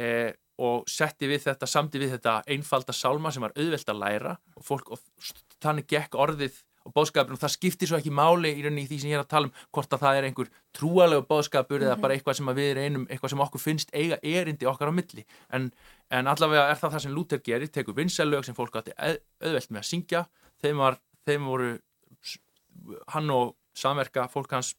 S4: eh, og setti við þetta, samti við þetta einfalda sálma sem var auðvelt að læra. Og, fólk, og þannig gekk orðið og bóðskapur og það skiptir svo ekki máli í rauninni í því sem ég er að tala um hvort að það er einhver trúalegu bóðskapur mm -hmm. eða bara eitthvað sem við reynum, eitthvað sem okkur finnst eiga erindi okkar á milli. En, en allavega er það það sem Luther gerir, tekur vinsælög sem fólk átti auðvelt með að syngja. Þeim, var, þeim voru hann og samverka fólk hans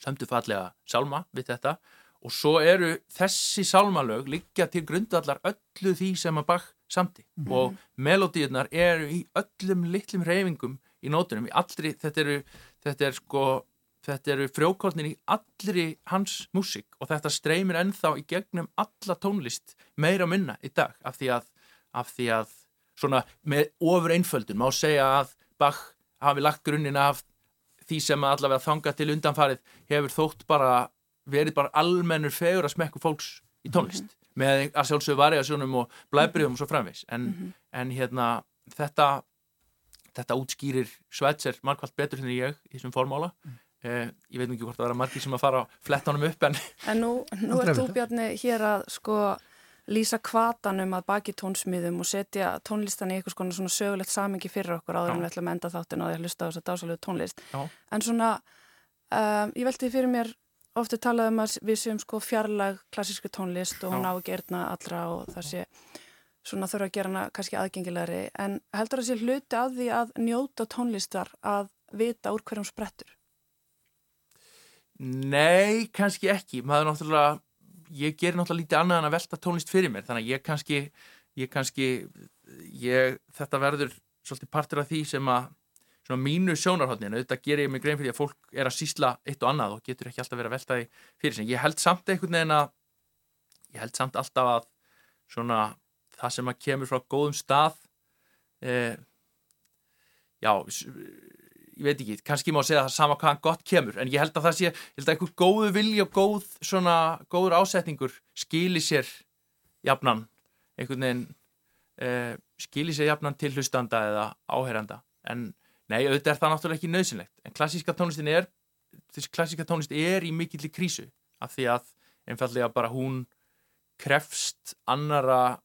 S4: sömdu fallega sálma við þetta. Og svo eru þessi sálmalög liggja til grundallar öllu því sem að Bach samti mm -hmm. og melodíunar eru í öllum litlum reyfingum í nótunum, í allri, þetta eru þetta er sko, þetta eru frjókórnir í allri hans músík og þetta streymir ennþá í gegnum alla tónlist meira minna í dag af því að, af því að svona með ofur einföldun má segja að Bach hafi lagt grunninn af því sem allavega þanga til undanfarið hefur þótt bara verið bara almennur fegur að smekku fólks í tónlist mm -hmm. með að sjálfsögðu variasjónum og blæbriðum og svo framvegs en, mm -hmm. en hérna þetta þetta útskýrir Svetser markvælt betur en ég í þessum formála mm. Eh, ég veit ekki hvort það er að margi sem að fara að fletta honum upp en,
S1: en nú, nú er þú Bjarni hér að sko lýsa kvatanum að baki tónsmiðum og setja tónlistan í eitthvað svona sögulegt samingi fyrir okkur áður en við ætlum að enda þáttin og að hlusta á þess að dásalegu tónlist. Já. en svona um, ég velti fyrir mér ofta talað um að við séum sko fjarlag klassísku tónlist og hún á ekki erna allra og það sé svona þurfa að gera hana kannski aðgengilegri. En heldur það sé hluti að því að njóta tónlistar að vita úr hverjum sprettur?
S4: Nei, kannski ekki. Maður náttúrulega, ég ger náttúrulega lítið annað en að velta tónlist fyrir mér. Þannig að ég kannski, ég kannski ég, þetta verður svolítið partur af því sem að svona mínu sjónarhóttninu, þetta gerir ég mig grein fyrir að fólk er að sísla eitt og annað og getur ekki alltaf verið að velta því fyrir sig. Ég held samt einhvern veginn að ég held samt alltaf að svona það sem að kemur frá góðum stað eh, já ég veit ekki, kannski má segja það sama hvaðan gott kemur, en ég held að það sé ég held að einhver góðu vilji og góð svona góður ásetningur skilir sér jafnan einhvern veginn eh, skilir sér jafnan til hlustanda eða áheranda en Nei, auðvitað er það náttúrulega ekki nöðsynlegt en klassíska tónlistin er þessi klassíska tónlist er í mikill í krísu af því að einfallega bara hún krefst annara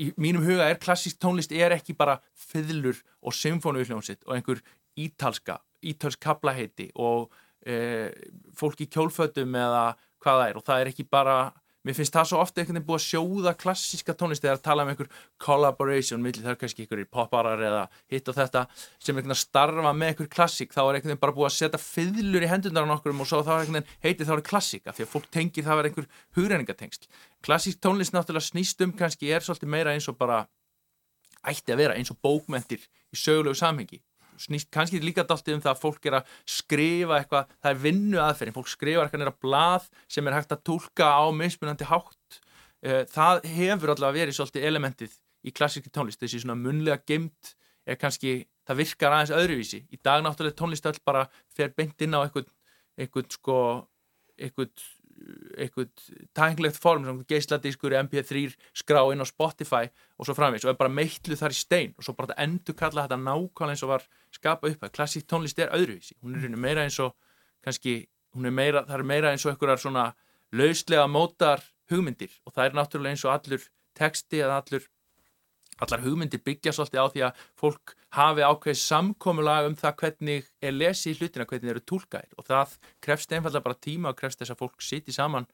S4: í mínum huga er klassísk tónlist er ekki bara fiðlur og symfónuhljónsitt og einhver ítalska ítalsk kaplaheiti og e, fólk í kjólfötum eða hvað það er. Og það er ekki bara mér finnst það svo ofta einhvern veginn búið að sjóða klassíska tónlist eða að tala um einhver collaboration millir það er kannski einhverjir popparar eða hitt og þetta sem einhvern veginn að starfa með einhver klassík. Þá er einhvern veginn bara búið að setja fiðlur í hendundar á nokkurum og svo þá er einhvern veginn heitið þá er klassíka því að fólk tengir það að vera einhver hugreiningatengsl klassísk tónlist náttúrulega snýst um kannski er svolítið meira eins og bara ætti að vera eins og bókmentir í sögulegu samhengi snýst kannski líka dáltið um það að fólk er að skrifa eitthvað, það er vinnu aðferðin, fólk skrifa eitthvað nýra blað sem er hægt að tólka á mismunandi hátt. Eh, það hefur allavega verið svolítið elementið í klassíski tónlist, þessi svona munlega geimt er kannski, það virkar aðeins öðruvísi. Í dag náttúrulega tónlist öll bara fer beint inn á eitthvað, eitthvað sko, eitthvað eitthvað tænglegt form sem geisladískur, mp3 skrá inn á Spotify og svo framvís og er bara meitlu þar í stein og svo bara endur kalla þetta nákvæmlega eins og var skapa upp. Að klassík tónlist er öðruvísi. Hún er meira eins og kannski, er meira, það er meira eins og einhverjar svona lauslega mótar hugmyndir og það er náttúrulega eins og allur texti eða allur allar hugmyndir byggja svolítið á því að fólk hafi ákveðið samkomulag um það hvernig er lesið í hlutina, hvernig eru tólkaðir og það krefst einfallega bara tíma og krefst þess að fólk siti saman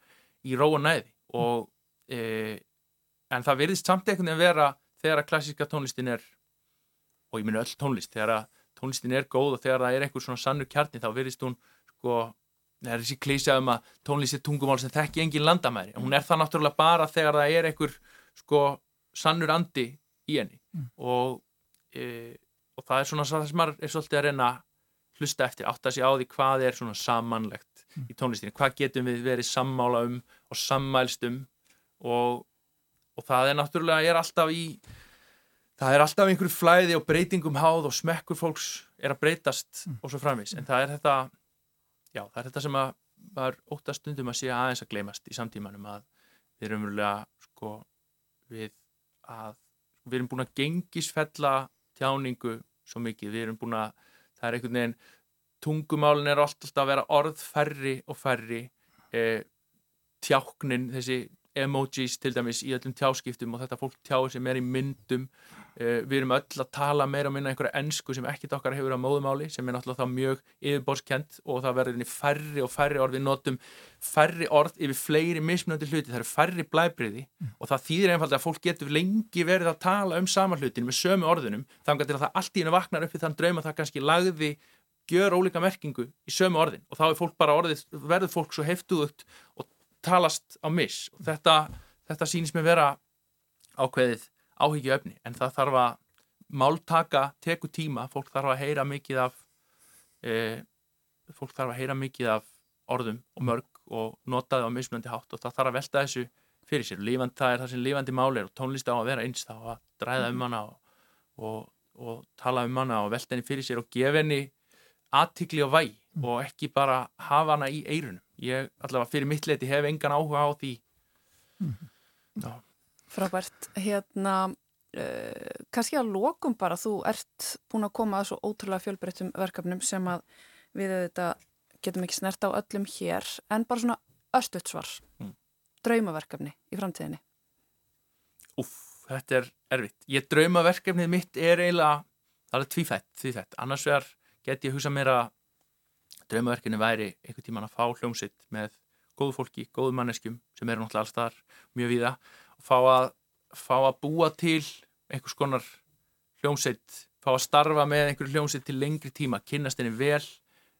S4: í ró og næði. Og e, en það virðist samt einhvern veginn vera þegar að klassíska tónlistin er og ég minna öll tónlist, þegar að tónlistin er góð og þegar það er einhver svona sannur kjarni þá virðist hún sko það er þessi klísja um að tónlist er tungumál sem þekki engin landamæri, hún er það náttúrulega bara þegar það er einhver sko sannur andi í henni mm. og, e, og það er svona það sem maður er svolítið að reyna hlusta eftir, átta sig á því hvað er svona samanlegt mm. í tónlistinni, hvað getum við verið sammála um og sammælst um og, og það er náttúrulega, er alltaf í það er alltaf einhverju flæði og breytingum háð og smekkur fólks er að breytast mm. og svo framvis, en það er þetta já, það er þetta sem að var óttast stundum að sé aðeins að gleymast í samtímanum að við erum umverulega sko við að við erum búin að gengisfella tjáningu svo mikið, við erum búin að það er einhvern veginn, tungumálin er alltaf að vera orð færri og færri eh, tjáknin, þessi emojis til dæmis í öllum tjáskiptum og þetta fólk tjáir sem er í myndum. Uh, við erum öll að tala meira minna einhverja ennsku sem ekkit okkar hefur á móðumáli sem er náttúrulega þá mjög yfirborskent og það verður færri og færri orð. Við notum færri orð yfir fleiri mismunandi hluti, það eru færri blæbriði mm. og það þýðir einfalda að fólk getur lengi verið að tala um sama hlutin með sömu orðunum þannig að það allt í hennu vaknar upp í þann draum að það kannski lagði gjör ólíka merkingu í sömu orðin. Og þá er fólk bara orðið, verður fólk svo heftuðugt og talast á miss. Og þetta, þetta sýnist mér vera ákveðið áhyggju öfni en það þarf að máltaka teku tíma, fólk þarf að heyra mikið af e, fólk þarf að heyra mikið af orðum og mörg og nota það á mismunandi hátt og það þarf að velta þessu fyrir sér, Lífand, það er það sem lífandi máli er og tónlist á að vera eins þá að dræða um hana og, og, og tala um hana og velta henni fyrir sér og gefa henni aðtikli og væg og ekki bara hafa hana í eirunum ég allavega fyrir mitt leiti hef engan áhuga á því.
S1: Mm. Frábært. Hérna uh, kannski að lokum bara þú ert búin að koma að svo ótrúlega fjölbreyttum verkefnum sem að við þetta getum ekki snert á öllum hér en bara svona östuðsvar mm. draumaverkefni í framtíðinni.
S4: Uff, þetta er erfitt. Ég draumaverkefnið mitt er eiginlega það er tvífætt, tvífætt. Annars vegar get ég hugsa mér að draumaverkinu væri einhvern tíman að fá hljómsitt með góðu fólki, góðu manneskjum sem eru náttúrulega alls þar mjög víða og fá að, fá að búa til einhvers konar hljómsitt fá að starfa með einhverju hljómsitt til lengri tíma, kynast henni vel.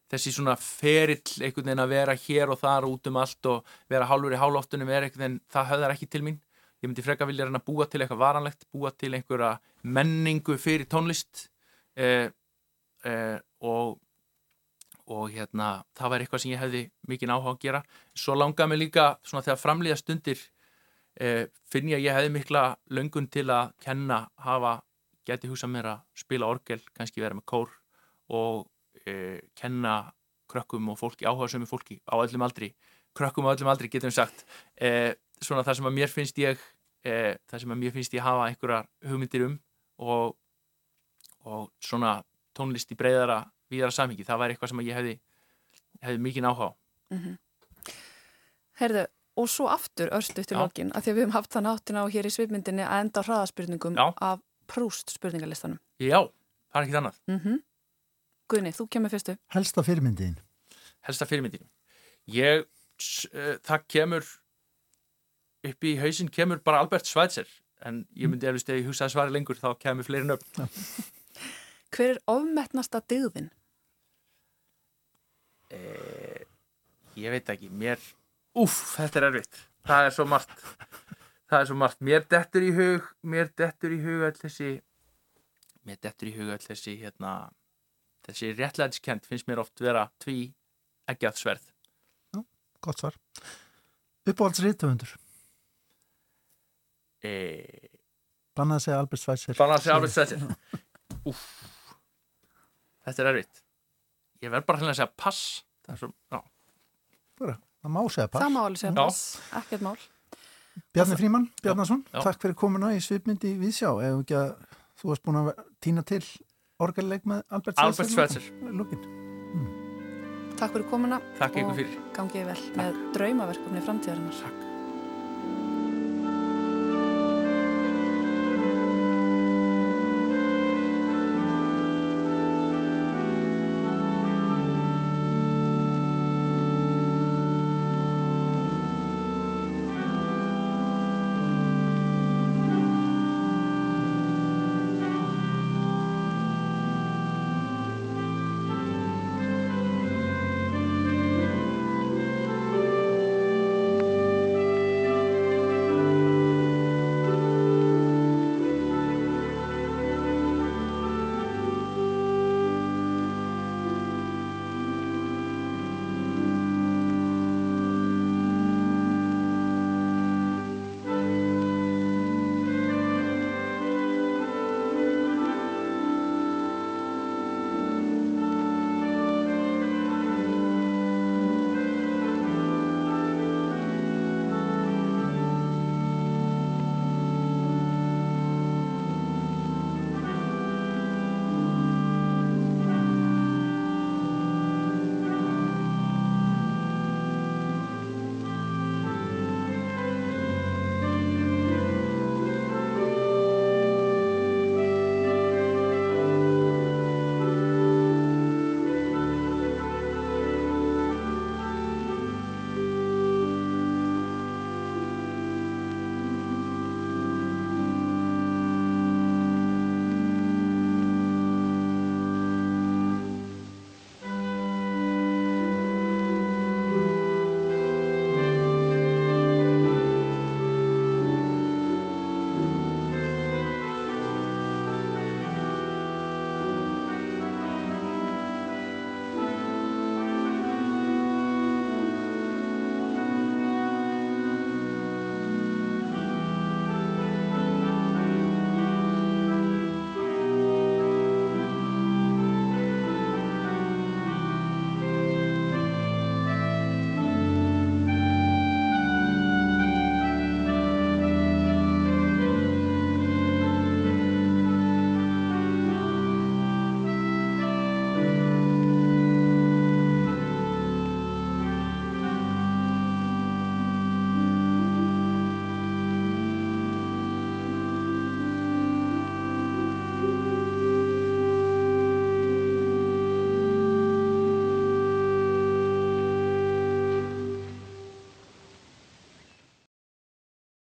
S4: Þessi svona ferill einhvern veginn að vera hér og þar út um allt og vera hálfur í hálóftunum er einhvern veginn, það höfðar ekki til mín. Ég myndi freka vilja að búa til eitthvað varanlegt búa til einhverja menningu fyrir tónlist eh, eh, og og hérna, það var eitthvað sem ég hefði mikið áhuga að gera. Svo langaði mig líka svona þegar framlýða stundir eh, finn ég að ég hefði mikla löngun til að kenna, hafa geti hugsað mér að spila orgel kannski vera með kór og eh, kenna krökkum og fólki, áhuga er fólki á öllum aldri krökkum á öllum aldri getum við sagt eh, svona það sem að mér finnst ég eh, það sem að mér finnst ég hafa einhverjar hugmyndir um og, og svona tónlist í breyðara, víðara samhengi, það væri eitthvað sem ég hefði, hefði mikið áhuga á.
S1: Heyrðu, og svo aftur örstu til
S4: Já.
S1: lokin, að því að við höfum haft þann áttina á hér í svipmyndinni að enda hraðaspurningum
S4: Já.
S1: af Proust spurningalistanum.
S4: Já, það er ekkit annað.
S1: Mm Guðni, þú kemur fyrstu.
S2: Helsta fyrirmyndiðin.
S4: helsta fyrirmyndin ég, uh, það kemur upp í hausinn kemur bara Albert Schweitzer en ég myndi eflust ef ég hugsaði svari lengur þá kemur fleiri nöfn
S1: Hver er ofmetnasta dyggðin?
S4: Eh, ég veit ekki, mér uff, þetta er erfitt það er svo margt það er svo margt, mér dettur í hug mér dettur í hug all þessi mér dettur í hug all þessi hérna, þessi réttlæðiskent finnst mér oft vera tví eggjað sverð
S2: Gott svar. Uppáhalds rítufundur.
S4: eh,
S2: Bannaði að segja Albert Schweitzer.
S4: Bara að segja Albert Schweitzer Úff Þetta er erfitt Ég verð bara hreinlega að segja pass Það er svo, já
S2: Bara, það má segja pass.
S1: Það má alveg segja
S4: Já.
S1: pass, ekkert mál.
S2: Bjarni Fríman, Bjarnason,
S4: Já.
S2: takk fyrir komuna í svipmyndi Viðsjá. Ef ekki að þú varst búin að týna til orgarleik með Albert Schweitzer. Lúkin.
S1: Takk fyrir komuna
S4: Takk
S1: og
S4: fyrir
S1: gangið vel með draumaverkefni framtíðarinnar.
S4: Takk